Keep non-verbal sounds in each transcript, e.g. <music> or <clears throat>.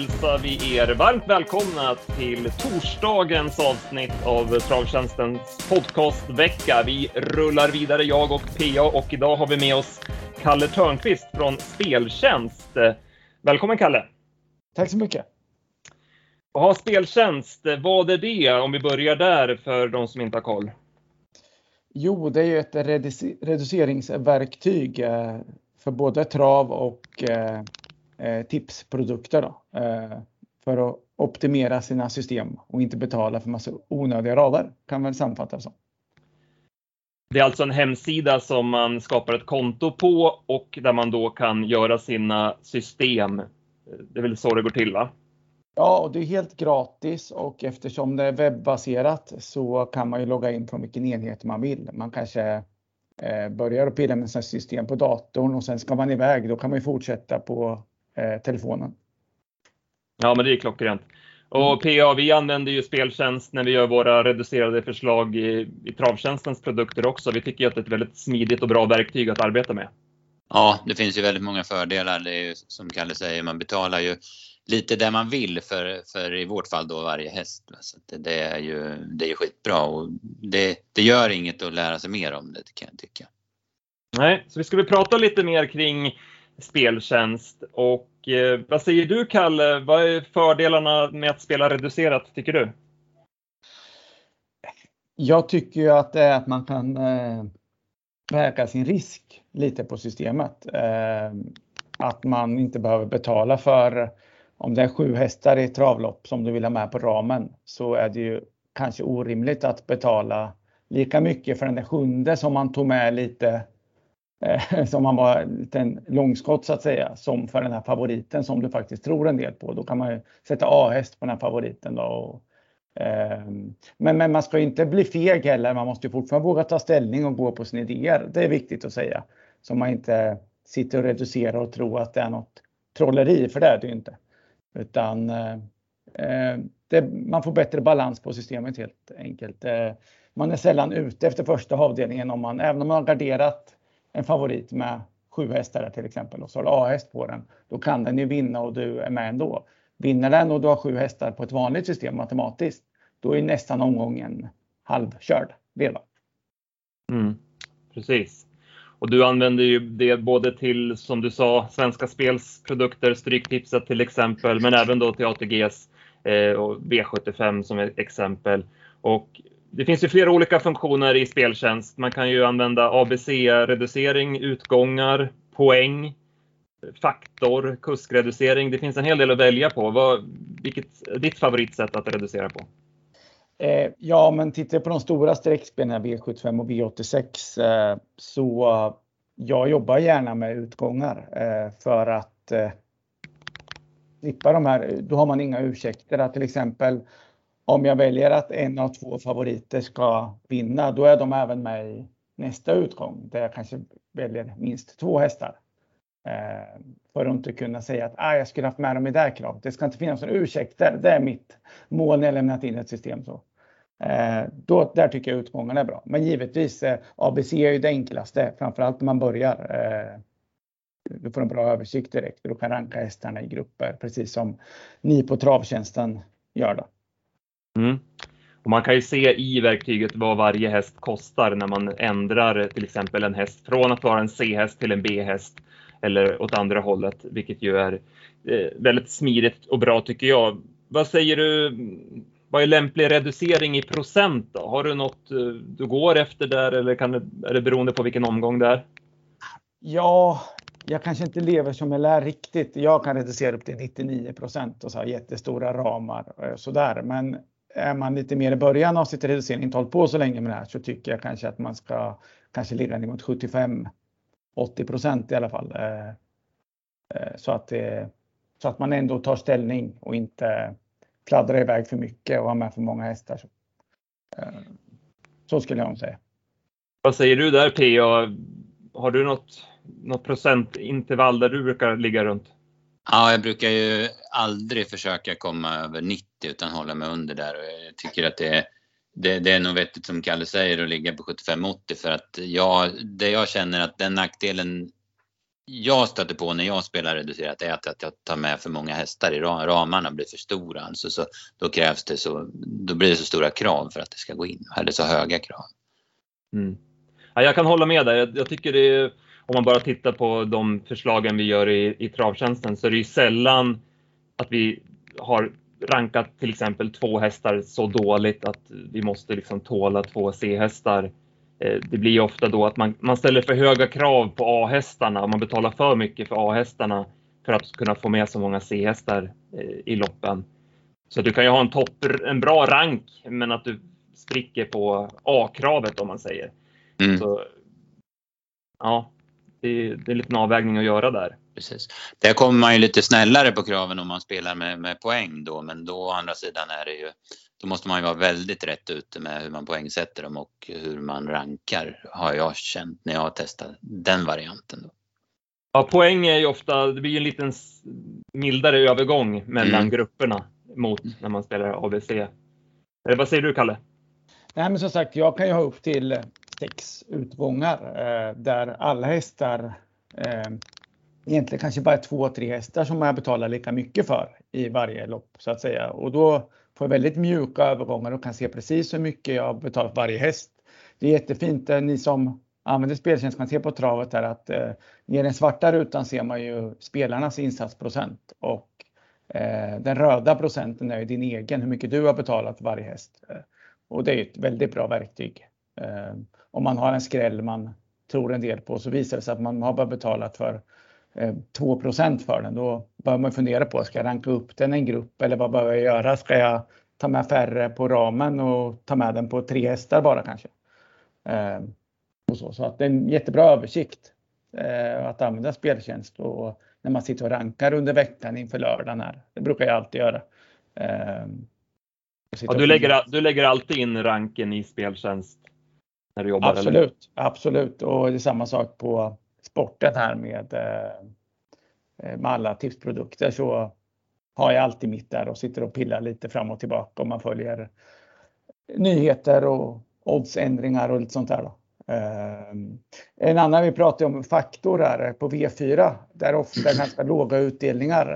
hälsar vi er varmt välkomna till torsdagens avsnitt av Travtjänstens podcastvecka. Vi rullar vidare, jag och PA, och idag har vi med oss Kalle Törnqvist från Speltjänst. Välkommen Kalle! Tack så mycket! Ha speltjänst, vad är det om vi börjar där för de som inte har koll? Jo, det är ju ett reduceringsverktyg eh, för både trav och eh, eh, tipsprodukter då, för att optimera sina system och inte betala för massa onödiga rader kan man sammanfatta som. Det är alltså en hemsida som man skapar ett konto på och där man då kan göra sina system. Det är väl så det går till va? Ja, och det är helt gratis och eftersom det är webbaserat så kan man ju logga in från vilken enhet man vill. Man kanske eh, börjar att pilla med sina system på datorn och sen ska man iväg. Då kan man ju fortsätta på eh, telefonen. Ja, men det är klockrent. Och mm. PA, vi använder ju speltjänst när vi gör våra reducerade förslag i, i travtjänstens produkter också. Vi tycker att det är ett väldigt smidigt och bra verktyg att arbeta med. Ja, det finns ju väldigt många fördelar. Det är ju som Kalle säger, man betalar ju lite där man vill för, för i vårt fall då varje häst. Så det, det, är ju det är skitbra och det, det gör inget att lära sig mer om det kan jag tycka. Nej, så vi skulle prata lite mer kring speltjänst och Eh, vad säger du Kalle? Vad är fördelarna med att spela reducerat tycker du? Jag tycker ju att det är att man kan eh, väga sin risk lite på systemet. Eh, att man inte behöver betala för om det är sju hästar i travlopp som du vill ha med på ramen så är det ju kanske orimligt att betala lika mycket för den där sjunde som man tog med lite Eh, som man var en långskott så att säga som för den här favoriten som du faktiskt tror en del på. Då kan man ju sätta A-häst på den här favoriten då. Och, eh, men, men man ska inte bli feg heller. Man måste ju fortfarande våga ta ställning och gå på sina idéer. Det är viktigt att säga. Så man inte sitter och reducerar och tror att det är något trolleri, för det är det ju inte. Utan eh, eh det, man får bättre balans på systemet helt enkelt. Eh, man är sällan ute efter första avdelningen om man, även om man har garderat en favorit med sju hästar till exempel och så har du A-häst på den. Då kan den ju vinna och du är med ändå. Vinner den och du har sju hästar på ett vanligt system matematiskt, då är nästan omgången halvkörd redan. Mm, precis. Och du använder ju det både till, som du sa, Svenska Spels produkter, Stryktipset till exempel, men även då till ATGs eh, och V75 som ett exempel. Och det finns ju flera olika funktioner i speltjänst. Man kan ju använda ABC-reducering, utgångar, poäng, faktor, kuskreducering. Det finns en hel del att välja på. Vad, vilket är ditt favoritsätt att reducera på? Eh, ja, men tittar jag på de stora streckspelen, V75 och V86, eh, så jag jobbar gärna med utgångar eh, för att eh, slippa de här. Då har man inga ursäkter. Till exempel om jag väljer att en av två favoriter ska vinna, då är de även med i nästa utgång där jag kanske väljer minst två hästar. Eh, för att inte kunna säga att ah, jag skulle haft med dem i det här kravet. Det ska inte finnas några ursäkter. Det är mitt mål när jag lämnat in ett system. Så. Eh, då, där tycker jag utgången är bra. Men givetvis, eh, ABC är ju det enklaste, framförallt när man börjar. Eh, du får en bra översikt direkt du kan ranka hästarna i grupper, precis som ni på travtjänsten gör. Då. Mm. Och man kan ju se i verktyget vad varje häst kostar när man ändrar till exempel en häst från att vara en C-häst till en B-häst eller åt andra hållet, vilket ju är eh, väldigt smidigt och bra tycker jag. Vad säger du vad är lämplig reducering i procent då? Har du något eh, du går efter där eller kan det, är det beroende på vilken omgång det är? Ja, jag kanske inte lever som jag lär riktigt. Jag kan reducera upp till 99 procent och så ha jättestora ramar och sådär. Men är man lite mer i början av sitt reducering, inte hållit på så länge med det här, så tycker jag kanske att man ska kanske ligga ner mot 75 80 procent i alla fall. Eh, eh, så att, det, så att man ändå tar ställning och inte fladdra iväg för mycket och ha med för många hästar. Så, eh, så skulle jag nog säga. Vad säger du där PA? Har du något, något procentintervall där du brukar ligga runt? Ja, jag brukar ju aldrig försöka komma över 90 utan hålla mig under där och jag tycker att det är det, det, är nog vettigt som Kalle säger att ligga på 75-80 för att jag, det jag känner att den nackdelen jag stöter på när jag spelar reducerat är att jag tar med för många hästar i ramarna blir för stora. Alltså så, då krävs det så, då blir det så stora krav för att det ska gå in, eller så höga krav. Mm. Ja, jag kan hålla med där. Jag, jag, tycker det är, om man bara tittar på de förslagen vi gör i, i travtjänsten så är det ju sällan att vi har rankat till exempel två hästar så dåligt att vi måste liksom tåla två C-hästar Eh, det blir ofta då att man, man ställer för höga krav på A-hästarna och man betalar för mycket för A-hästarna för att kunna få med så många C-hästar eh, i loppen. Så du kan ju ha en, topp, en bra rank, men att du spricker på A-kravet om man säger. Mm. Så, ja, det, det är lite en avvägning att göra där. Precis. Där kommer man ju lite snällare på kraven om man spelar med, med poäng då, men då å andra sidan är det ju då måste man ju vara väldigt rätt ute med hur man poängsätter dem och hur man rankar har jag känt när jag har testat den varianten. Då. Ja, poäng är ju ofta, det blir en liten mildare övergång mellan mm. grupperna mot när man spelar ABC. Eller vad säger du Kalle? Nej, men som sagt, jag kan ju ha upp till sex utgångar eh, där alla hästar eh, egentligen kanske bara två, tre hästar som jag betalar lika mycket för i varje lopp så att säga. Och då får jag väldigt mjuka övergångar och kan se precis hur mycket jag betalat varje häst. Det är jättefint. Eh, ni som använder speltjänst kan se på travet här att eh, i den svarta rutan ser man ju spelarnas insatsprocent och eh, den röda procenten är ju din egen, hur mycket du har betalat varje häst. Eh, och det är ett väldigt bra verktyg. Eh, om man har en skräll man tror en del på så visar det sig att man har bara betalat för 2 eh, för den, då bör man fundera på, ska jag ranka upp den en grupp eller vad behöver jag göra? Ska jag ta med färre på ramen och ta med den på tre hästar bara kanske? Eh, och så, så att det är en jättebra översikt eh, att använda speltjänst och när man sitter och rankar under veckan inför lördagen här. Det brukar jag alltid göra. Ja, du, lägger, du lägger alltid in ranken i speltjänst när du jobbar? Absolut, eller? absolut. Och det är samma sak på sporten här med, eh, eh, med alla tipsprodukter så har jag alltid mitt där och sitter och pillar lite fram och tillbaka om man följer nyheter och oddsändringar och lite sånt där. Då. Eh, en annan vi pratar om faktor här på V4 där ofta ganska låga utdelningar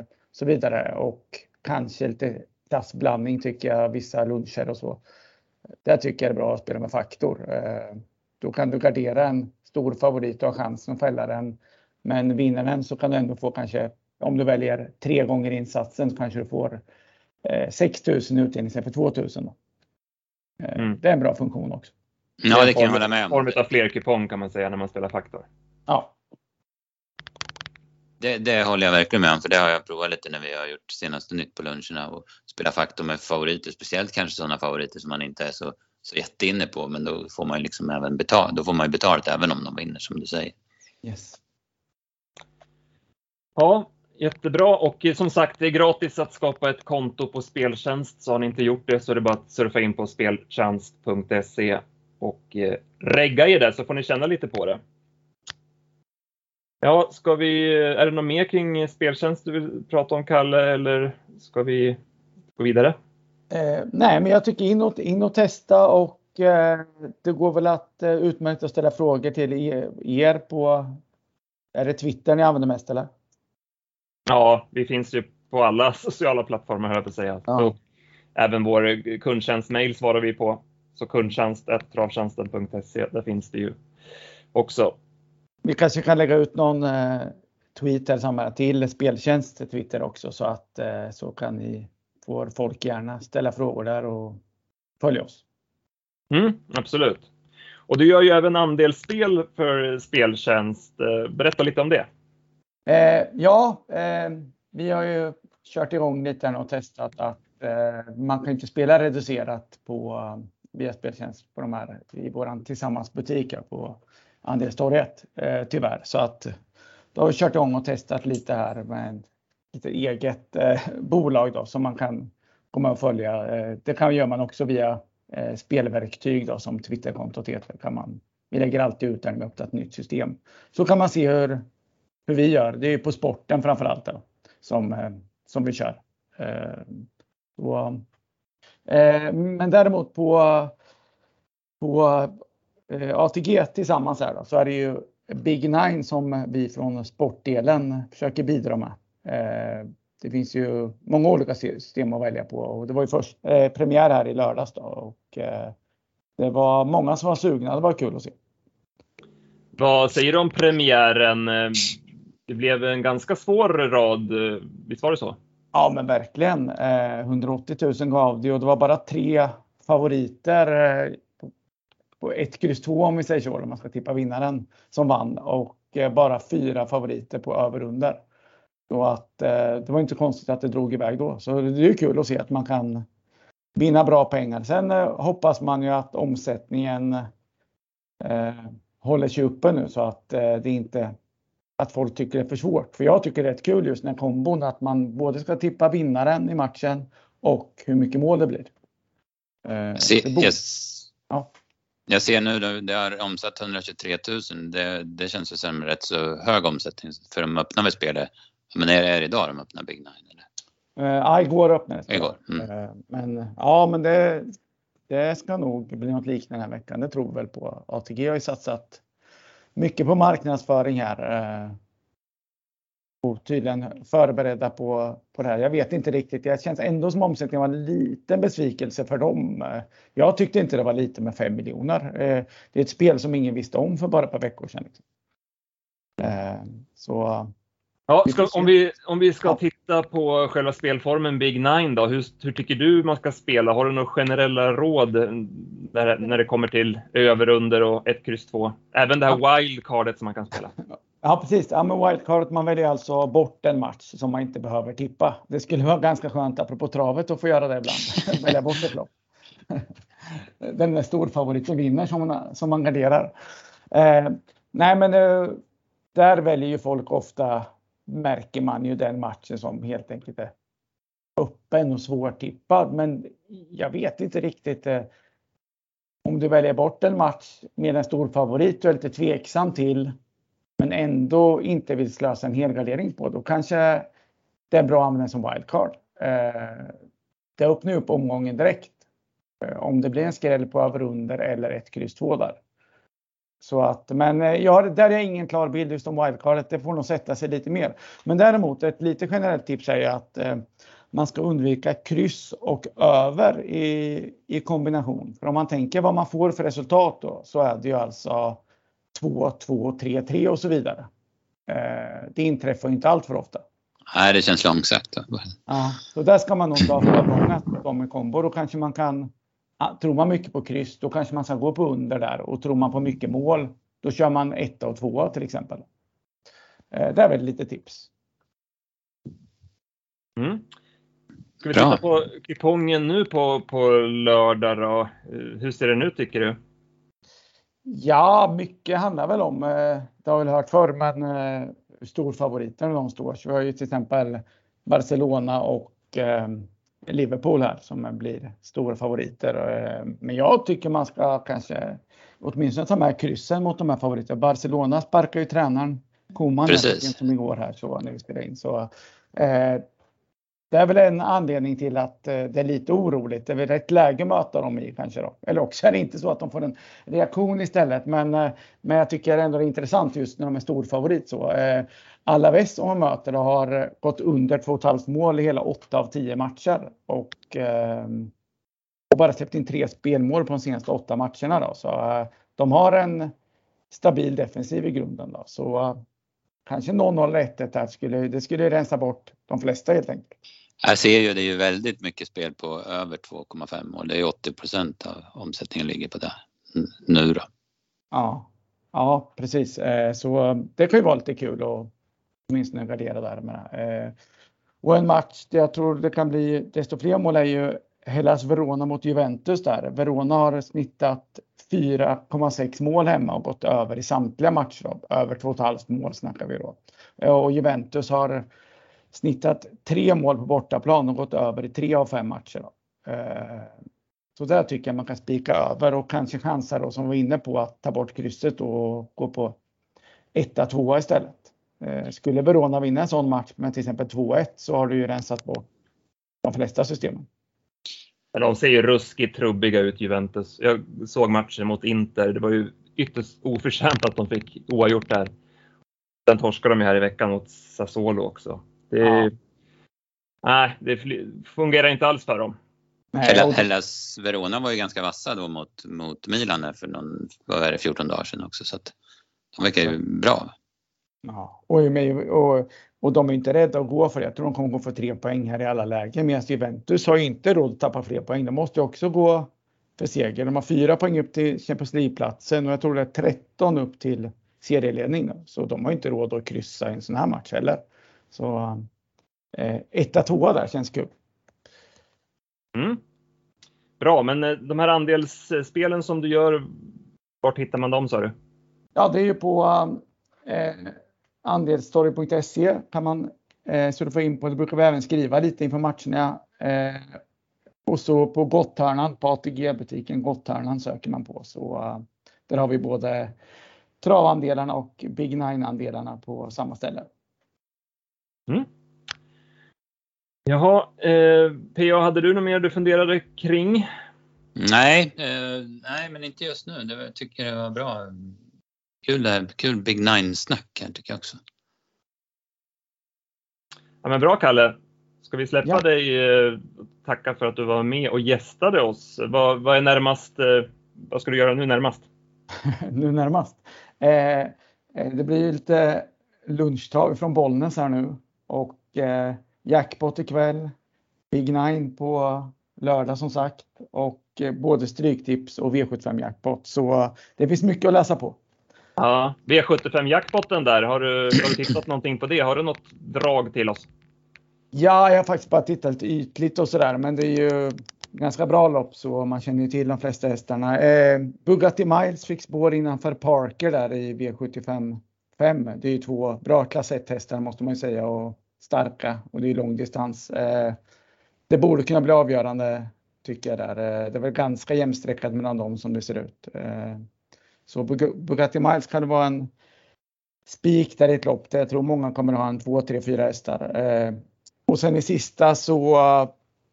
och så vidare och kanske lite klassblandning tycker jag vissa luncher och så. Där tycker jag det är bra att spela med faktor. Då kan du gardera en stor favorit och har chansen att fälla den. Men vinner den så kan du ändå få kanske, om du väljer tre gånger insatsen, så kanske du får eh, 6 000 utdelning istället för 2 000. Eh, mm. Det är en bra funktion också. Ja, det kan jag hålla med om. Form av fler kupong kan man säga när man spelar faktor. Ja. Det, det, håller jag verkligen med om, för det har jag provat lite när vi har gjort senaste nytt på luncherna och spela faktor med favoriter, speciellt kanske sådana favoriter som man inte är så så jätteinne på. Men då får man ju liksom även betalt. Då får man ju betalt även om de vinner som du säger. Yes. Ja, jättebra och eh, som sagt, det är gratis att skapa ett konto på Speltjänst. Så har ni inte gjort det så är det bara att surfa in på speltjänst.se och eh, regga er där så får ni känna lite på det. Ja, ska vi, eh, är det något mer kring speltjänst du vill prata om Kalle eller ska vi gå vidare? Eh, nej, men jag tycker in och, in och testa och eh, det går väl att eh, utmärkt att ställa frågor till er på, är det Twitter ni använder mest eller? Ja, vi finns ju på alla <laughs> sociala plattformar höll jag på att säga. Ja. Så, även vår kundtjänstmail svarar vi på. Så kundtjänst.travtjänsten.se, där finns det ju också. Vi kanske kan lägga ut någon eh, tweet eller till speltjänst Twitter också så att eh, så kan ni får folk gärna ställa frågor där och följa oss. Mm, absolut. Och du gör ju även andelsspel för speltjänst. Eh, berätta lite om det. Eh, ja, eh, vi har ju kört igång lite och testat att eh, man kan inte spela reducerat på via speltjänst på de här i våran tillsammansbutik på Andelstorget eh, tyvärr. Så att då har vi kört igång och testat lite här med lite eget eh, bolag då, som man kan komma och följa. Eh, det kan gör man också via eh, spelverktyg då, som Twitterkontot heter. Kan man, vi lägger alltid ut när vi öppnar ett nytt system. Så kan man se hur, hur vi gör. Det är på sporten framför allt då, som, eh, som vi kör. Eh, så, eh, men däremot på, på eh, ATG tillsammans här då, så är det ju Big Nine som vi från sportdelen försöker bidra med. Eh, det finns ju många olika system att välja på och det var ju först eh, premiär här i lördags då och eh, det var många som var sugna. Det var kul att se. Vad säger du om premiären? Det blev en ganska svår rad, visst var det så? Ja, men verkligen. 180 000 gav det och det var bara tre favoriter på ett kryss 2 om vi säger så, om man ska tippa vinnaren som vann och bara fyra favoriter på över under. Så att det var inte konstigt att det drog iväg då. Så det är kul att se att man kan vinna bra pengar. Sen hoppas man ju att omsättningen eh, håller sig uppe nu så att eh, det inte att folk tycker det är för svårt. För jag tycker det är rätt kul just när kombon att man både ska tippa vinnaren i matchen och hur mycket mål det blir. Eh, Se, yes. ja. Jag ser nu det har omsatt 123 000. Det, det känns ju som rätt så hög omsättning för de öppnar väl spelet. Men är det idag de öppnar Big Nine? Eller? Uh, ja, igår öppnades det. Igår. Mm. Uh, men ja, men det, det ska nog bli något liknande den här veckan. Det tror vi väl på. ATG har ju satsat mycket på marknadsföring här. Uh, och tydligen förberedda på, på det här. Jag vet inte riktigt. Det känns ändå som omsättningen var en liten besvikelse för dem. Jag tyckte inte det var lite med 5 miljoner. Det är ett spel som ingen visste om för bara ett par veckor sedan. Liksom. Så Ja, ska, om, vi, om vi ska titta på själva spelformen Big Nine då, hur, hur tycker du man ska spela? Har du några generella råd när, när det kommer till över, under och 1, kryss 2? Även det här wildcardet som man kan spela. Ja precis, ja, men wildcardet man väljer alltså bort en match som man inte behöver tippa. Det skulle vara ganska skönt apropå travet att få göra det ibland, <laughs> välja bort ett lopp. <laughs> Den är stor favorit som vinner som man, som man garderar. Eh, nej men eh, där väljer ju folk ofta märker man ju den matchen som helt enkelt är öppen och svårtippad. Men jag vet inte riktigt eh, om du väljer bort en match med en stor favorit du är lite tveksam till men ändå inte vill slösa en helgardering på. Då kanske det är bra att använda som wildcard. Eh, det öppnar upp omgången direkt. Eh, om det blir en skräll på över under eller ett kryss 2 där. Så att, men eh, ja, där är ingen klar bild just om wildcardet. Det får nog sätta sig lite mer. Men däremot ett lite generellt tips är att eh, man ska undvika kryss och över i, i kombination. För om man tänker vad man får för resultat då så är det ju alltså 2, 2, 3, 3 och så vidare. Eh, det inträffar inte allt för ofta. Nej, det känns långsökt. Ja, så där ska man nog dra förmånga de i kombo. Då kanske man kan tror man mycket på kryss, då kanske man ska gå på under där och tror man på mycket mål, då kör man etta och tvåa till exempel. Eh, det är väl lite tips. Mm. Ska vi titta på kupongen nu på, på lördag då? Eh, hur ser den ut tycker du? Ja, mycket handlar väl om, eh, det har vi väl hört förr, men storfavoriterna de står. Så vi har ju till exempel Barcelona och Liverpool här som blir stora favoriter. Eh, men jag tycker man ska kanske åtminstone ta med kryssen mot de här favoriterna. Barcelona sparkar ju tränaren Koman som igår här så när vi spelar in. Så, eh, det är väl en anledning till att eh, det är lite oroligt. Det är väl rätt läge att möta dem i kanske då. Eller också är det inte så att de får en reaktion istället. Men, eh, men jag tycker ändå det är intressant just när de är storfavorit så. Eh, Alaves som man möter har gått under 2,5 mål i hela 8 av 10 matcher. Och, eh, och bara släppt in tre spelmål på de senaste 8 matcherna. Då. Så eh, de har en stabil defensiv i grunden. Då. Så eh, kanske 0-0 1 här skulle, det skulle rensa bort de flesta helt enkelt. Jag ser ju det är ju väldigt mycket spel på över 2,5 mål. Det är 80 procent av omsättningen ligger på det nu då. Ja, ja precis. Eh, så det kan ju vara lite kul att åtminstone gardera där med det. Eh, och en match där jag tror det kan bli desto fler mål är ju Hellas Verona mot Juventus där. Verona har snittat 4,6 mål hemma och gått över i samtliga matcher. Över 2,5 mål snackar vi då. Eh, och Juventus har snittat tre mål på bortaplan och gått över i tre av fem matcher. Då. Eh, så där tycker jag man kan spika över och kanske chansa då som vi var inne på att ta bort krysset och gå på 1-2 istället. Eh, skulle Verona vinna en sån match med till exempel 2-1 så har du ju rensat bort de flesta systemen. De ser ju ruskigt trubbiga ut Juventus. Jag såg matchen mot Inter. Det var ju ytterst oförtjänt att de fick oavgjort där. Sen torskade de ju här i veckan mot Sassuolo också. Det, ja. Nej, det fungerar inte alls för dem. Hellas Verona var ju ganska vassa då mot, mot Milan för någon, vad är det, 14 dagar sedan också. Så att de verkar ju bra. Ja, och, och, och de är inte rädda att gå för det. Jag tror de kommer gå för tre poäng här i alla lägen. Medan Juventus har inte råd att tappa fler poäng. De måste också gå för seger. De har fyra poäng upp till Champions League-platsen och jag tror det är 13 upp till serieledning. Så de har inte råd att kryssa i en sån här match heller. Så eh, etta, tvåa där känns kul. Mm. Bra, men eh, de här andelsspelen som du gör, vart hittar man dem sa du? Ja, det är ju på eh, andelsstory.se kan man eh, surfa in på. Det brukar vi även skriva lite inför matcherna. Eh, och så på Gotthörnan, på ATG-butiken Gotthörnan söker man på. Så uh, där har vi både travandelarna och Big Nine-andelarna på samma ställe. Mm. Jaha, eh, PA, hade du något mer du funderade kring? Nej, eh, nej men inte just nu. Det, jag tycker det var bra. Kul, kul Big Nine-snack här tycker jag också. Ja, men bra Kalle. Ska vi släppa ja. dig? Eh, tacka för att du var med och gästade oss. Vad, vad är närmast? Eh, vad ska du göra nu närmast? <laughs> nu närmast? Eh, eh, det blir lite lunchtag från Bollnäs här nu och eh, jackpot ikväll. Big Nine på lördag som sagt och eh, både Stryktips och V75 jackpot. Så det finns mycket att läsa på. Ja, V75 jackpotten där, har du, har du tittat någonting på det? Har du något drag till oss? Ja, jag har faktiskt bara tittat lite ytligt och sådär, men det är ju ganska bra lopp så man känner ju till de flesta hästarna. Eh, Bugatti Miles fick spår innanför Parker där i V75 5. Det är ju två bra klass 1 hästar måste man ju säga och starka och det är långdistans. Eh, det borde kunna bli avgörande tycker jag där. Eh, det är väl ganska jämnstreckat mellan dem som det ser ut. Eh, så Bugatti Miles kan det vara en spik där i ett lopp där jag tror många kommer att ha en 2, 3, 4 hästar. Och sen i sista så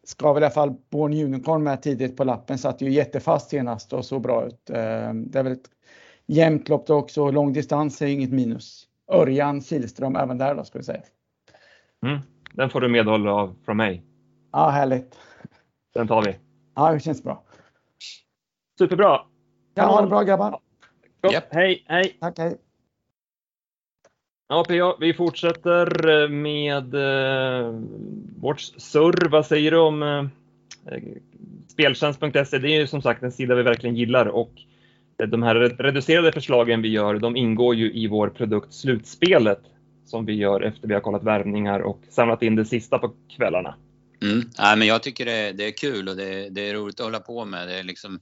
ska väl i alla fall Born Unicorn med tidigt på lappen. Satt ju jättefast senast och såg bra ut. Det är väl ett jämnt lopp då också. Lång distans är inget minus. Örjan Kihlström även där då ska vi säga. Mm, den får du medhåll av från mig. Ja, härligt. Den tar vi. Ja, det känns bra. Superbra. Ja, ha det bra grabbar. Yep. Hej, hej. Tack, hej. Ja, PA, vi fortsätter eh, med eh, vårt surr. Vad säger du om eh, speltjänst.se? Det är ju som sagt en sida vi verkligen gillar och de här reducerade förslagen vi gör, de ingår ju i vår produkt Slutspelet som vi gör efter vi har kollat värvningar och samlat in det sista på kvällarna. Mm. Ja, men jag tycker det, det är kul och det, det, är roligt att hålla på med. Det är liksom,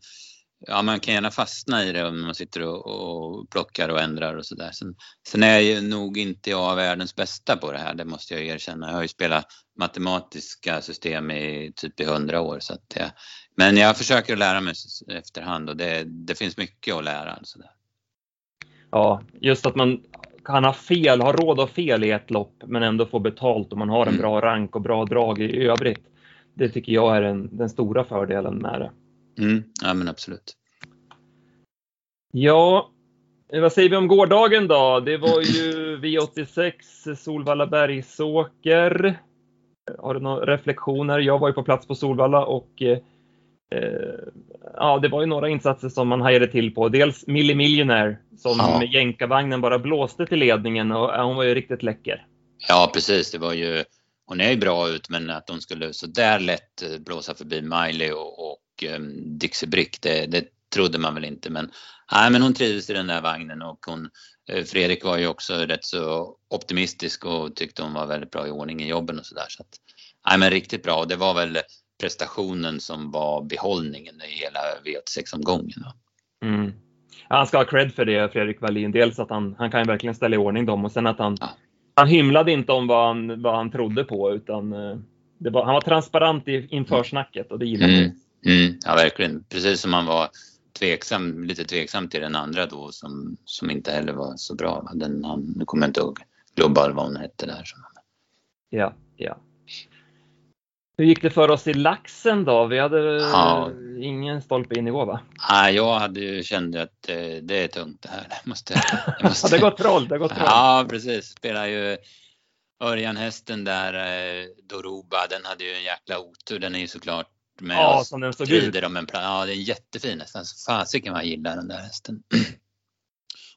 ja, man kan gärna fastna i det om man sitter och, och plockar och ändrar och sådär. Sen, sen är ju nog inte jag världens bästa på det här, det måste jag erkänna. Jag har ju spelat matematiska system i typ i hundra år. Så att, ja. Men jag försöker lära mig efterhand och det, det finns mycket att lära. Sådär. Ja, just att man kan ha fel, ha råd att ha fel i ett lopp men ändå få betalt om man har en mm. bra rank och bra drag i övrigt. Det tycker jag är den, den stora fördelen med det. Mm, ja men absolut. Ja, vad säger vi om gårdagen då? Det var ju <clears throat> V86 Solvalla Bergsåker. Har du några reflektioner? Jag var ju på plats på Solvalla och eh, ja, det var ju några insatser som man hajade till på. Dels Millie Millionaire som ja. med jänkarvagnen bara blåste till ledningen och hon var ju riktigt läcker. Ja, precis. Det var ju, hon är ju bra ut, men att hon skulle så där lätt eh, blåsa förbi Miley och, och um, Dixie Brick, det, det, trodde man väl inte. Men, nej, men hon trivdes i den där vagnen och hon, eh, Fredrik var ju också rätt så optimistisk och tyckte hon var väldigt bra i ordning i jobben och sådär. Så att, nej, men riktigt bra. Det var väl prestationen som var behållningen i hela V86-omgången. Mm. Han ska ha cred för det, Fredrik Wallin. Dels att han, han kan verkligen ställa i ordning dem och sen att han, ja. han hymlade inte om vad han, vad han trodde på utan eh, var, han var transparent i, inför snacket och det gillar mm. Mm, ja, verkligen. Precis som man var tveksam, lite tveksam till den andra då som, som inte heller var så bra. Den, nu kommer jag inte ihåg Global vad hon hette där. Ja, ja. Hur gick det för oss i laxen då? Vi hade Ja. ingen stolpe in i år va? Nej, jag hade ju känt att eh, det är tungt det här. Jag måste, jag <laughs> måste... Det har gått troll, det har gått troll. Ja, precis. Spelar ju Örjan-hästen där, eh, Doroba, den hade ju en jäkla otur. Den är ju såklart med Ja, och som den såg ut. om en plan. Ja, det är jättefin häst. Alltså, fasiken vad jag gillar den där hästen. <clears throat>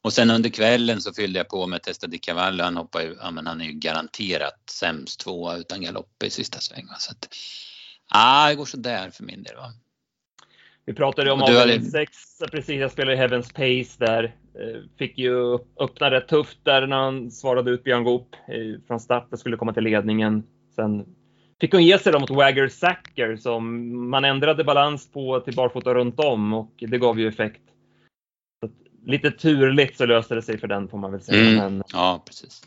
Och sen under kvällen så fyllde jag på med Testa di Cavallo. Han hoppar ju, ja men han är ju garanterat sämst tvåa utan galopp i sista sväng. va. Så att, ja, det går sådär för min del. Va? Vi pratade om avdelning 6, precis. Jag spelade Heavens Pace där. Eh, Fick ju öppna rätt tufft där när han svarade ut Björn Goop eh, från start och skulle komma till ledningen. Sen fick hon ge sig då mot Wagger Sacker som man ändrade balans på till barfota runt om och det gav ju effekt. Lite turligt så löste det sig för den får man väl säga. Mm. Men Ja, precis.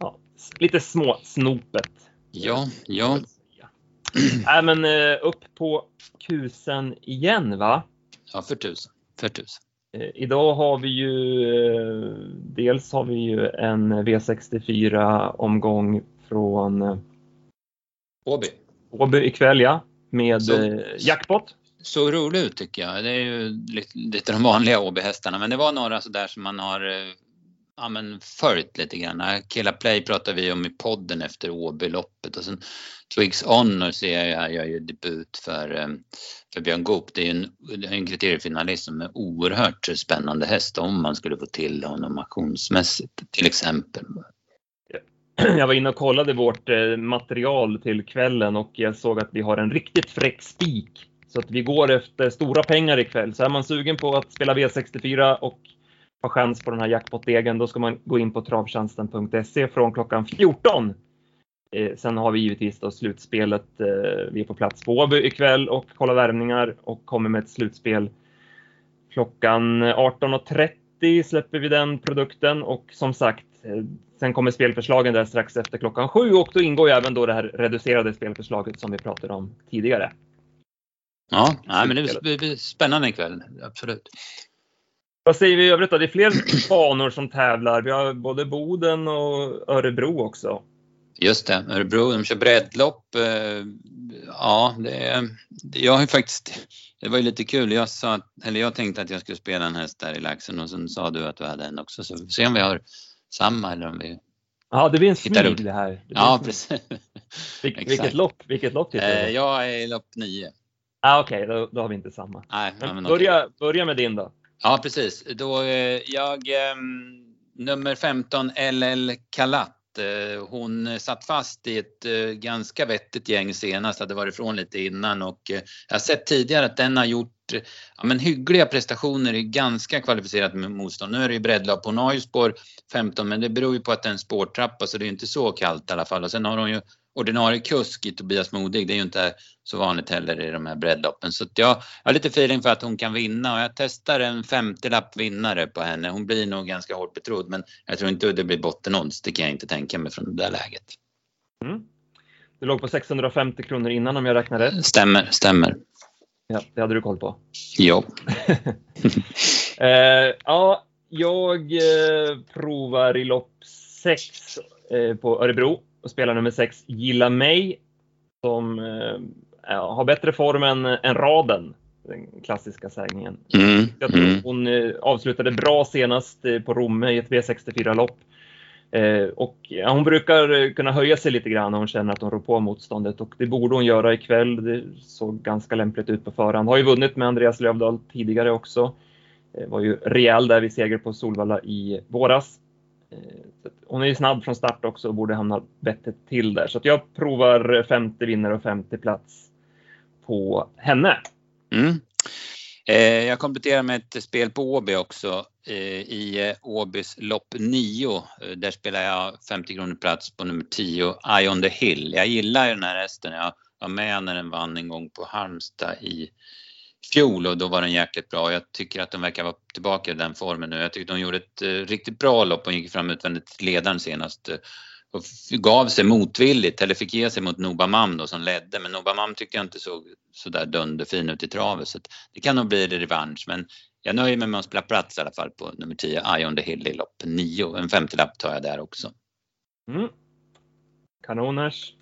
ja, lite små snopet. Ja, ja. Nej <clears throat> men eh, upp på kusen igen va? Ja, för tusen. För tusen. Eh, Idag har vi ju eh, dels har vi ju en V64 omgång från Åby. Åby ikväll ja, med Så- jackpot såg rolig ut tycker jag. Det är ju lite, lite de vanliga Åbyhästarna. men det var några sådär som man har eh, ja, men följt lite grann. Killa Play pratar vi om i podden efter Åbyloppet. och sen Twigs Honor ser jag ju här gör ju debut för, eh, för Björn Goop. Det är ju en, en kriteriefinalist som är oerhört spännande häst om man skulle få till honom auktionsmässigt till exempel. <clears throat> Jag var inne och kollade vårt eh, material till kvällen och jag såg att vi har en riktigt fräck spik. Så att vi går efter stora pengar ikväll. Så är man sugen på att spela V64 och ha chans på den här jackpot-degen, då ska man gå in på travtjänsten.se från klockan 14. Eh, sen har vi givetvis då slutspelet. Eh, vi är på plats på Åby ikväll och kollar värmningar och kommer med ett slutspel klockan 18.30 släpper vi den produkten och som sagt, eh, sen kommer spelförslagen där strax efter klockan sju och då ingår ju även då det här reducerade spelförslaget som vi pratade om tidigare. Ja, nej, men det blir- spännande ikväll, absolut. Vad säger vi i övrigt då? Det är fler <clears throat> banor som tävlar. Vi har både Boden och Örebro också. Just det, Örebro, de kör breddlopp. eh, Ja, det är, jag har ju faktiskt, det var ju lite kul. Jag sa, att- eller jag tänkte att jag skulle spela en häst där i laxen och sen sa du att du hade en också. Så vi får se om vi har samma eller om vi... Ja, det blir en det här. Det Ja, precis. <laughs> Vilket lopp? Vilket lopp tittar du Eh? Jag är i lopp nio. Ah, Okej, då, då har vi inte samma. Nej, Men börja, börja med din då. Ja, precis. Då, eh, jag, ehm, nummer 15, LL Kalat. eh, Hon satt fast i ett eh, ganska vettigt gäng senast, hade varit ifrån lite innan och jag har sett tidigare att den har gjort ja, men hyggliga prestationer i ganska kvalificerat motstånd. Nu är det ju har ju spår 15 men det beror ju på att det är en spårtrappa så det är inte så kallt i alla fall. Och sen har hon ju ordinarie kusk i Tobias Modig, det är ju inte så vanligt heller i de här breddloppen. Så jag, jag har lite feeling för att hon kan vinna och jag testar en 50-lapp vinnare på henne. Hon blir nog ganska hårt betrodd men jag tror inte det blir bottenodds, det kan jag inte tänka mig från det där läget. Mm. Du låg på 650 kronor innan om jag räknar rätt. Stämmer, stämmer. Ja, det hade du koll på. Jo. <laughs> Eh, ja, jag eh, provar i lopp 6 eh, på Örebro och spelar nummer 6 Gilla mig som eh, har bättre form än, än raden. Den klassiska sägningen. Mm, Jag tror mm. hon eh, avslutade bra senast eh, på Romme i ett V64-lopp. Eh, och ja, hon brukar eh, kunna höja sig lite grann när hon känner att hon rår på motståndet och det borde hon göra ikväll. Det såg ganska lämpligt ut på förhand. Har ju vunnit med Andreas Lövdahl tidigare också. Eh, var ju rejäl där vid seger på Solvalla i våras. Hon är ju snabb från start också och borde hamna bättre till där. Så att jag provar femte vinnare och femte plats på henne. Mm. Eh, jag kompletterar med ett spel på Åby också. Eh, I eh, Åbys lopp 9. Eh, där spelar jag 50 kronor plats på nummer 10, Eye on the Hill. Jag gillar ju den här hästen. Jag var med när den vann en gång på Halmstad i fjol och då var den jäkligt bra. Jag tycker att de verkar vara tillbaka i den formen nu. Jag tycker de gjorde ett eh, riktigt bra lopp och gick fram utvändigt till ledaren senast. Eh, och gav sig motvilligt, eller fick ge sig mot Nobamam då som ledde. Men Nobamam tyckte jag inte såg sådär dunderfin ut i travet. Så det kan nog bli revansch. Men jag nöjer mig med att spela plats i alla fall på nummer 10, Eye on the Hill i lopp 9. En femtiolapp tar jag där också. Mm. Kanoners.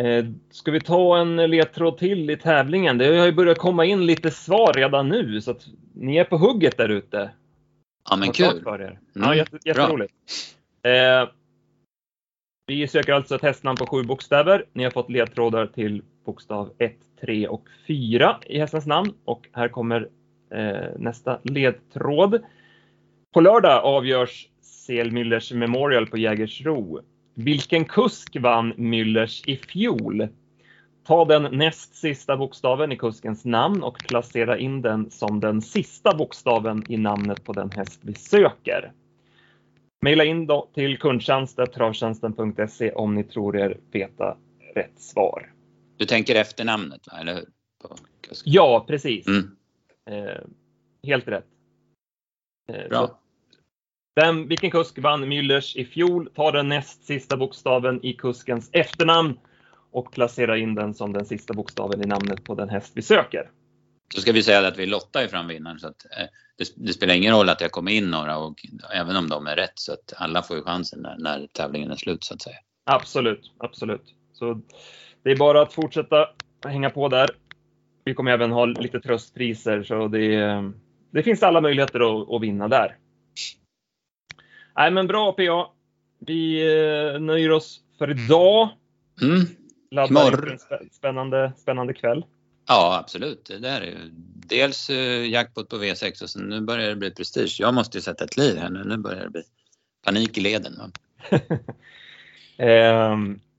Eh, ska vi ta en ledtråd till i tävlingen? Det har ju börjat komma in lite svar redan nu, så att ni är på hugget där ute. Ja, men kul. För er. Mm, Ja, jätte, jätteroligt. Eh, vi söker alltså ett hästnamn på sju bokstäver. Ni har fått ledtrådar till bokstav 1, 3 och 4 i hästens namn. Och här kommer eh, nästa ledtråd. På lördag avgörs CL Müllers Memorial på Jägersro. Vilken kusk vann Müllers i fjol? Ta den näst sista bokstaven i kuskens namn och placera in den som den sista bokstaven i namnet på den häst vi söker. Maila in då till kundtjänst.travtjänsten.se om ni tror er veta rätt svar. Du tänker efternamnet, va? eller hur? Ja, precis. Mm, Eh, helt rätt. Eh, bra. Vem, vilken kusk vann Müllers i fjol? Ta den näst sista bokstaven i kuskens efternamn och placera in den som den sista bokstaven i namnet på den häst vi söker. Så ska vi säga att vi lottar fram vinnaren så att eh, det, det spelar ingen roll att det kommit in några och även om de är rätt så att alla får ju chansen när, när tävlingen är slut så att säga. Absolut, absolut. Så det är bara att fortsätta hänga på där. Vi kommer även ha lite tröstpriser så det, det finns alla möjligheter att, att vinna där. Nej men bra PA. Vi eh, nöjer oss för idag. Mm. Laddar Imorgon. en spä- spännande, spännande kväll. Ja, absolut. Det där är ju dels eh, jackpot på V6 och sen nu börjar det bli prestige. Jag måste ju sätta ett liv här nu. Nu börjar det bli panik i leden. <laughs>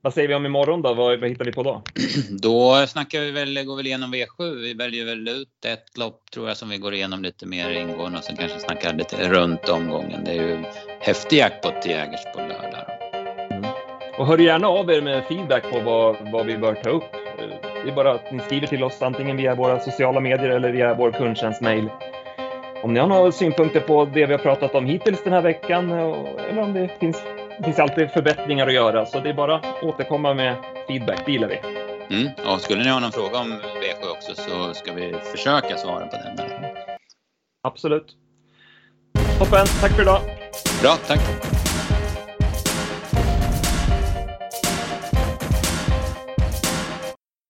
Vad säger vi om imorgon då? Vad, vad hittar vi på då? <clears throat> Då snackar vi väl, går väl igenom V7. Vi väljer väl ut ett lopp tror jag som vi går igenom lite mer ingående och sen kanske snackar lite runt omgången. Det är ju häftig jackpot till Jägers på lördag. Och hör gärna av er med feedback på vad, vad vi bör ta upp. Det är bara att ni skriver till oss antingen via våra sociala medier eller via vår kundtjänstmail. Om ni har några synpunkter på det vi har pratat om hittills den här veckan eh, eller om det finns, det finns alltid förbättringar att göra. Så det är bara att återkomma med feedback, det gillar vi. Mm. Och skulle ni ha någon fråga om V7 också så ska vi försöka svara på den. Absolut. Toppen, tack för idag! Bra, tack!